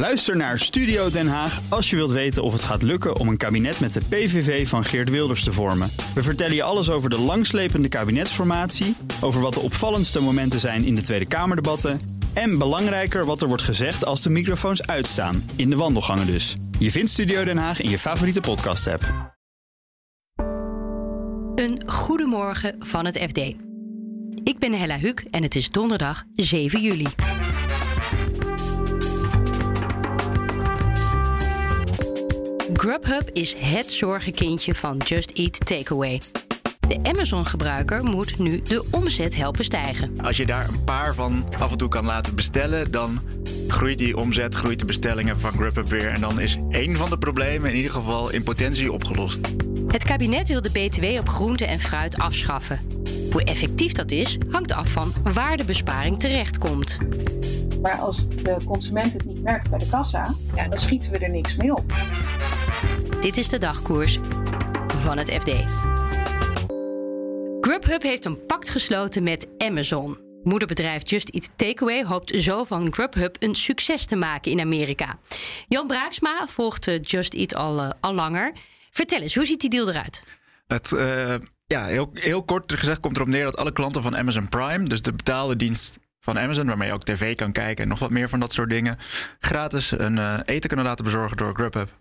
Luister naar Studio Den Haag als je wilt weten of het gaat lukken om een kabinet met de PVV van Geert Wilders te vormen. We vertellen je alles over de langslepende kabinetsformatie, over wat de opvallendste momenten zijn in de Tweede Kamerdebatten en belangrijker wat er wordt gezegd als de microfoons uitstaan, in de wandelgangen dus. Je vindt Studio Den Haag in je favoriete podcast-app. Een goedemorgen van het FD. Ik ben Hella Huk en het is donderdag 7 juli. Grubhub is het zorgenkindje van Just Eat Takeaway. De Amazon-gebruiker moet nu de omzet helpen stijgen. Als je daar een paar van af en toe kan laten bestellen, dan groeit die omzet, groeit de bestellingen van Grubhub weer. En dan is één van de problemen in ieder geval in potentie opgelost. Het kabinet wil de BTW op groente en fruit afschaffen. Hoe effectief dat is, hangt af van waar de besparing terechtkomt. Maar als de consument het niet merkt bij de kassa, ja, dan schieten we er niks mee op. Dit is de dagkoers van het FD. Grubhub heeft een pact gesloten met Amazon. Moederbedrijf Just Eat Takeaway hoopt zo van Grubhub een succes te maken in Amerika. Jan Braaksma volgt eh, Just Eat al, uh, al langer. Vertel eens, hoe ziet die deal eruit? Het, uh, ja, heel, heel kort gezegd komt erop neer dat alle klanten van Amazon Prime, dus de betaalde dienst van Amazon, waarmee je ook tv kan kijken en nog wat meer van dat soort dingen, gratis een eten kunnen laten bezorgen door Grubhub.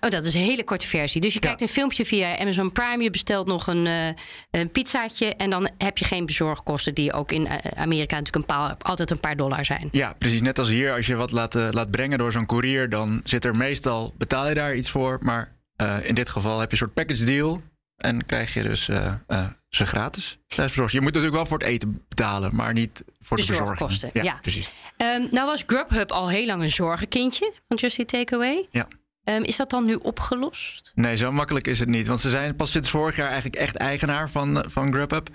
Oh, dat is een hele korte versie. Dus je kijkt een filmpje via Amazon Prime, je bestelt nog een, uh, een pizzaatje en dan heb je geen bezorgkosten die ook in Amerika natuurlijk een paar, altijd een paar dollar zijn. Ja, precies. Net als hier, als je wat laat, uh, laat brengen door zo'n courier, dan zit er meestal, betaal je daar iets voor, maar uh, in dit geval heb je een soort package deal en krijg je dus ze gratis. Je moet natuurlijk wel voor het eten betalen, maar niet voor de bezorging. Ja, ja. precies. Um, nou was Grubhub al heel lang een zorgenkindje van Just Eat Takeaway. Ja. Um, is dat dan nu opgelost? Nee, zo makkelijk is het niet. Want ze zijn pas sinds vorig jaar eigenlijk echt eigenaar van, van Grubhub.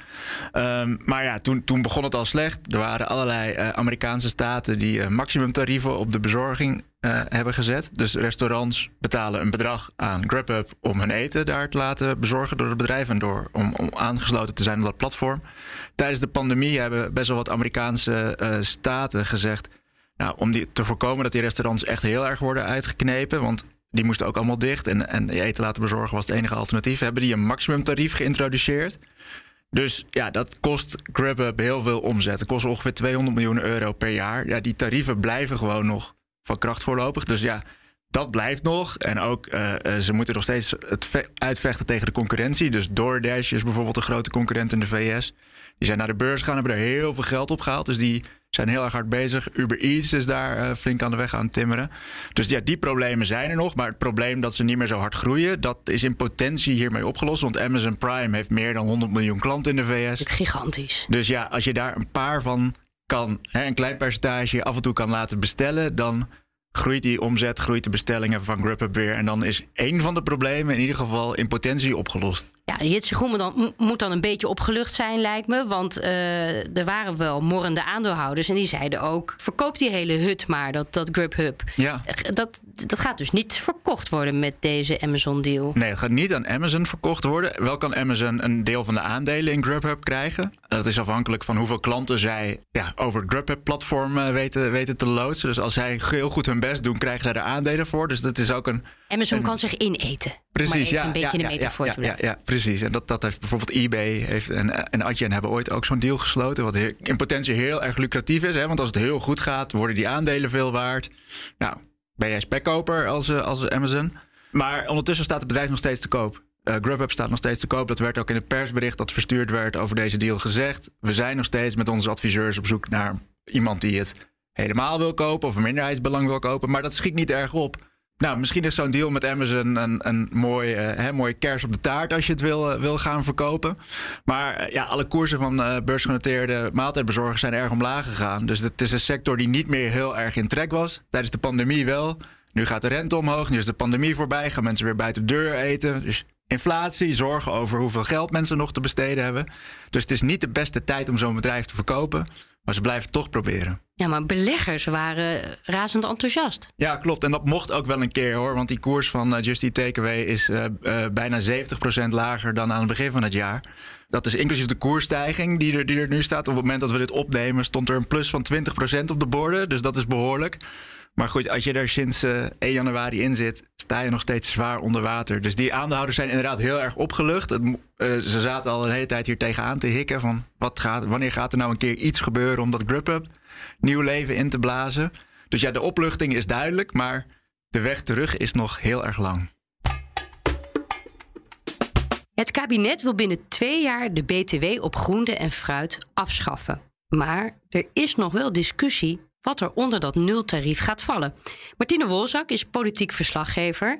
Um, maar ja, toen, toen begon het al slecht. Er waren allerlei uh, Amerikaanse staten die uh, maximumtarieven op de bezorging hebben gezet. Dus restaurants betalen een bedrag aan Grubhub om hun eten daar te laten bezorgen door het bedrijf en door om, om aangesloten te zijn op dat platform. Tijdens de pandemie hebben best wel wat Amerikaanse staten gezegd. Nou, om die, te voorkomen dat die restaurants echt heel erg worden uitgeknepen. Want die moesten ook allemaal dicht. En, en eten laten bezorgen was het enige alternatief. Hebben die een maximumtarief geïntroduceerd. Dus ja, dat kost Grubhub heel veel omzet. Het kost ongeveer 200 miljoen euro per jaar. Ja, die tarieven blijven gewoon nog van kracht voorlopig. Dus ja, dat blijft nog. En ook, uh, uh, ze moeten nog steeds het uitvechten tegen de concurrentie. Dus DoorDash is bijvoorbeeld een grote concurrent in de VS. Die zijn naar de beurs gegaan, hebben er heel veel geld op gehaald. Dus die zijn heel erg hard bezig. Uber Eats is daar uh, flink aan de weg aan het timmeren. Dus ja, die problemen zijn er nog. Maar het probleem dat ze niet meer zo hard groeien, dat is in potentie hiermee opgelost. Want Amazon Prime heeft meer dan 100 miljoen klanten in de VS. Gigantisch. Dus ja, als je daar een paar van kan, hè, een klein percentage af en toe kan laten bestellen, dan groeit die omzet, groeit de bestellingen van Grubhub weer. En dan is één van de problemen in ieder geval in potentie opgelost. Ja, Jitse Groenman dan, moet dan een beetje opgelucht zijn, lijkt me. Want uh, er waren wel morrende aandeelhouders. En die zeiden ook: verkoop die hele hut maar, dat, dat Grubhub. Ja. Dat, dat gaat dus niet verkocht worden met deze Amazon-deal. Nee, het gaat niet aan Amazon verkocht worden. Wel kan Amazon een deel van de aandelen in Grubhub krijgen. Dat is afhankelijk van hoeveel klanten zij ja, over het Grubhub-platform weten, weten te loodsen. Dus als zij heel goed hun best doen, krijgen zij er aandelen voor. Dus dat is ook een. Amazon een, kan zich ineten. Precies, ja. ja, een beetje ja, de metafoor ja, te ja, ja, precies. En dat, dat heeft bijvoorbeeld eBay heeft en, en Adyen hebben ooit ook zo'n deal gesloten. Wat in potentie heel erg lucratief is. Hè? Want als het heel goed gaat, worden die aandelen veel waard. Nou, ben jij spekkoper als, als Amazon. Maar ondertussen staat het bedrijf nog steeds te koop. Uh, Grubhub staat nog steeds te koop. Dat werd ook in het persbericht dat verstuurd werd over deze deal gezegd. We zijn nog steeds met onze adviseurs op zoek naar iemand die het helemaal wil kopen of een minderheidsbelang wil kopen. Maar dat schiet niet erg op. Nou, misschien is zo'n deal met Amazon een, een mooie, uh, mooie kers op de taart als je het wil, uh, wil gaan verkopen. Maar ja, alle koersen van beursgenoteerde maaltijdbezorgers zijn erg omlaag gegaan. Dus het is een sector die niet meer heel erg in trek was. Tijdens de pandemie wel. Nu gaat de rente omhoog, nu is de pandemie voorbij, gaan mensen weer buiten de deur eten. Dus inflatie, zorgen over hoeveel geld mensen nog te besteden hebben. Dus het is niet de beste tijd om zo'n bedrijf te verkopen. Maar ze blijven het toch proberen. Ja, maar beleggers waren razend enthousiast. Ja, klopt. En dat mocht ook wel een keer hoor. Want die koers van uh, Just Eat Takeaway is uh, uh, bijna 70% lager dan aan het begin van het jaar. Dat is inclusief de koersstijging die er, die er nu staat. Op het moment dat we dit opnemen stond er een plus van 20% op de borden. Dus dat is behoorlijk. Maar goed, als je er sinds 1 januari in zit, sta je nog steeds zwaar onder water. Dus die aandeelhouders zijn inderdaad heel erg opgelucht. Het, ze zaten al een hele tijd hier tegenaan te hikken van wat gaat, wanneer gaat er nou een keer iets gebeuren om dat grip-up nieuw leven in te blazen. Dus ja, de opluchting is duidelijk, maar de weg terug is nog heel erg lang. Het kabinet wil binnen twee jaar de BTW op groente en fruit afschaffen. Maar er is nog wel discussie wat er onder dat nultarief gaat vallen. Martine Wolzak is politiek verslaggever.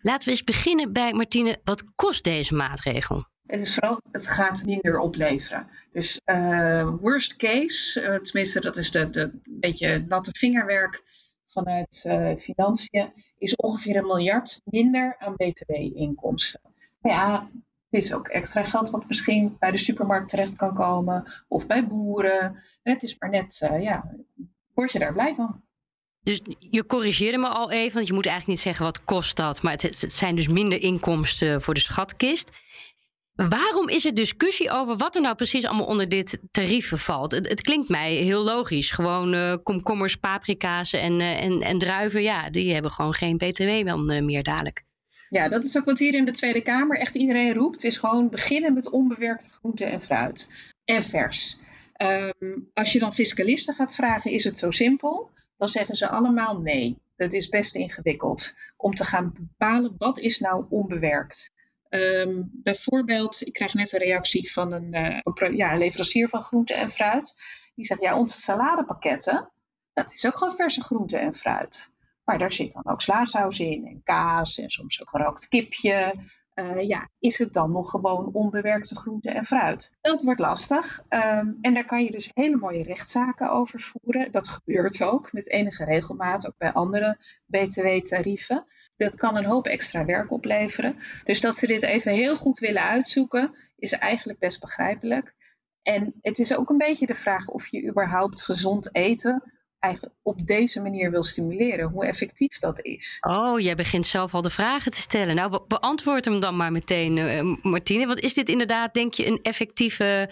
Laten we eens beginnen bij Martine. Wat kost deze maatregel? Het is vooral, het gaat minder opleveren. Dus uh, worst case, uh, tenminste dat is de, de beetje natte vingerwerk vanuit uh, financiën, is ongeveer een miljard minder aan btw-inkomsten. Maar ja, het is ook extra geld wat misschien bij de supermarkt terecht kan komen of bij boeren. En het is maar net, ja, word je daar blij van. Dus je corrigeerde me al even, want je moet eigenlijk niet zeggen wat kost dat, maar het, het zijn dus minder inkomsten voor de schatkist. Waarom is er discussie over wat er nou precies allemaal onder dit tarief valt? Het, het klinkt mij heel logisch. Gewoon uh, komkommers, paprika's en, uh, en, en druiven, ja, die hebben gewoon geen btw dan uh, meer dadelijk. Ja, dat is ook wat hier in de Tweede Kamer echt iedereen roept. Is gewoon beginnen met onbewerkte groente en fruit. En vers. Um, als je dan fiscalisten gaat vragen, is het zo simpel? Dan zeggen ze allemaal nee. Dat is best ingewikkeld om te gaan bepalen wat is nou onbewerkt. Um, bijvoorbeeld, ik krijg net een reactie van een, uh, ja, leverancier van groente en fruit. Die zegt, ja, onze saladepakketten, dat is ook gewoon verse groente en fruit. Maar daar zit dan ook slaasaus in en kaas en soms ook gerookt kipje. Uh, ja, is het dan nog gewoon onbewerkte groente en fruit? Dat wordt lastig. Um, en daar kan je dus hele mooie rechtszaken over voeren. Dat gebeurt ook met enige regelmaat, ook bij andere BTW-tarieven. Dat kan een hoop extra werk opleveren. Dus dat ze dit even heel goed willen uitzoeken, is eigenlijk best begrijpelijk. En het is ook een beetje de vraag of je überhaupt gezond eten eigenlijk op deze manier wil stimuleren, hoe effectief dat is. Oh, jij begint zelf al de vragen te stellen. Nou, beantwoord hem dan maar meteen, uh, Martine. Want is dit inderdaad, denk je, een effectieve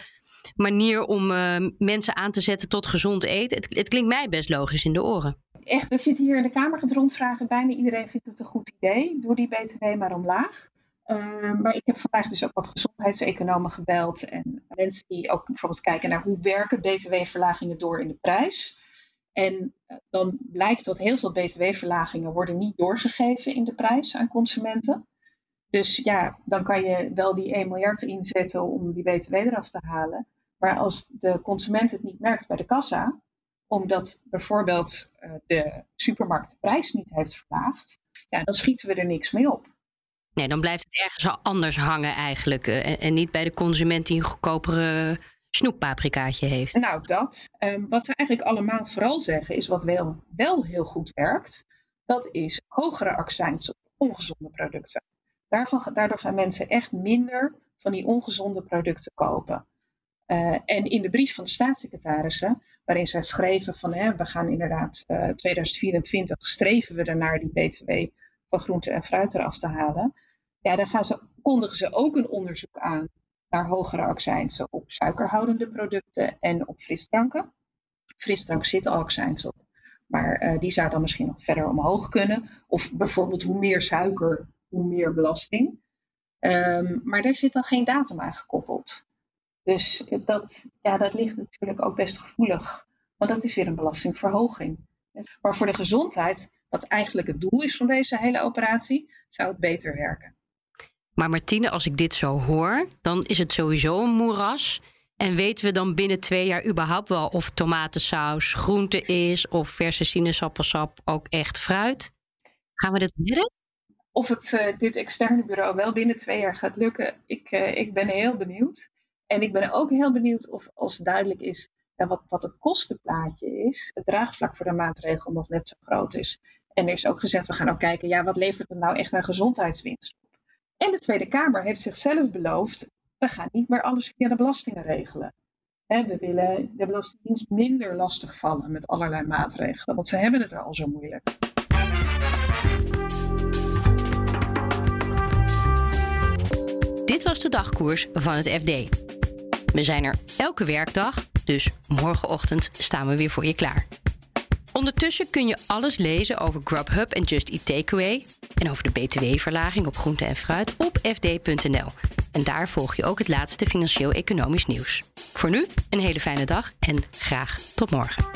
manier om uh, mensen aan te zetten tot gezond eten? Het, het klinkt mij best logisch in de oren echt, als je het hier in de Kamer gaat rondvragen, bijna iedereen vindt het een goed idee. Doe die BTW maar omlaag. Uh, maar ik heb vandaag dus ook wat gezondheidseconomen gebeld. En mensen die ook bijvoorbeeld kijken naar hoe werken BTW-verlagingen door in de prijs. En uh, dan blijkt dat heel veel BTW-verlagingen worden niet doorgegeven in de prijs aan consumenten. Dus ja, dan kan je wel die 1 miljard inzetten om die BTW eraf te halen. Maar als de consument het niet merkt bij de kassa, omdat bijvoorbeeld uh, de supermarkt de prijs niet heeft verlaagd, ja, dan schieten we er niks mee op. Nee, dan blijft het ergens anders hangen eigenlijk. En, en, niet bij de consument die een goedkopere snoeppaprikaatje heeft. Nou, dat. Um, wat ze eigenlijk allemaal vooral zeggen is wat wel, wel heel goed werkt. Dat is hogere accijns op ongezonde producten. Daarvan, daardoor gaan mensen echt minder van die ongezonde producten kopen. Uh, en in de brief van de staatssecretarissen, waarin zij schreven van hè, we gaan inderdaad uh, 2024 streven we ernaar die BTW van groente en fruit eraf te halen. Ja, dan gaan ze, kondigen ze ook een onderzoek aan naar hogere accijnsen op suikerhoudende producten en op frisdranken. Frisdrank zit al accijns op, maar uh, die zou dan misschien nog verder omhoog kunnen. Of bijvoorbeeld hoe meer suiker, hoe meer belasting. Um, maar daar zit dan geen datum aan gekoppeld. Dus dat, ja, dat ligt natuurlijk ook best gevoelig. Want dat is weer een belastingverhoging. Maar voor de gezondheid, wat eigenlijk het doel is van deze hele operatie, zou het beter werken. Maar Martine, als ik dit zo hoor, dan is het sowieso een moeras. En weten we dan binnen twee jaar überhaupt wel of tomatensaus groente is of verse sinaasappelsap ook echt fruit? Gaan we dit redden? Of het uh, dit externe bureau wel binnen twee jaar gaat lukken, ik, uh, ik ben heel benieuwd. En ik ben ook heel benieuwd of als duidelijk is ja, wat, wat het kostenplaatje is, het draagvlak voor de maatregel nog net zo groot is. En er is ook gezegd, we gaan ook kijken, ja, wat levert het nou echt aan gezondheidswinst? En de Tweede Kamer heeft zichzelf beloofd, we gaan niet meer alles via de belastingen regelen. we willen de Belastingdienst minder lastig vallen met allerlei maatregelen, want ze hebben het al zo moeilijk. Dit was de dagkoers van het FD. We zijn er elke werkdag, dus morgenochtend staan we weer voor je klaar. Ondertussen kun je alles lezen over Grubhub en Just Eat Takeaway en over de btw-verlaging op groente en fruit op fd.nl. En daar volg je ook het laatste financieel-economisch nieuws. Voor nu een hele fijne dag en graag tot morgen.